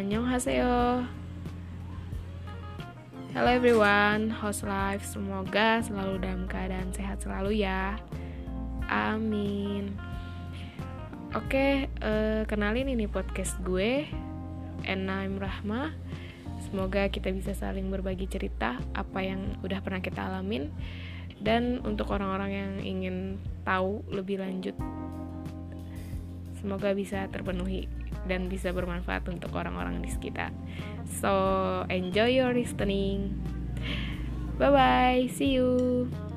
Annyeonghaseyo. Hello everyone, host live Semoga selalu dalam keadaan sehat selalu ya. Amin. Oke, uh, kenalin ini podcast gue Enaim Rahma Semoga kita bisa saling berbagi cerita Apa yang udah pernah kita alamin. Dan untuk orang-orang yang ingin tahu lebih lanjut Semoga bisa terpenuhi dan bisa bermanfaat untuk orang-orang di sekitar. So, enjoy your listening. Bye bye, see you.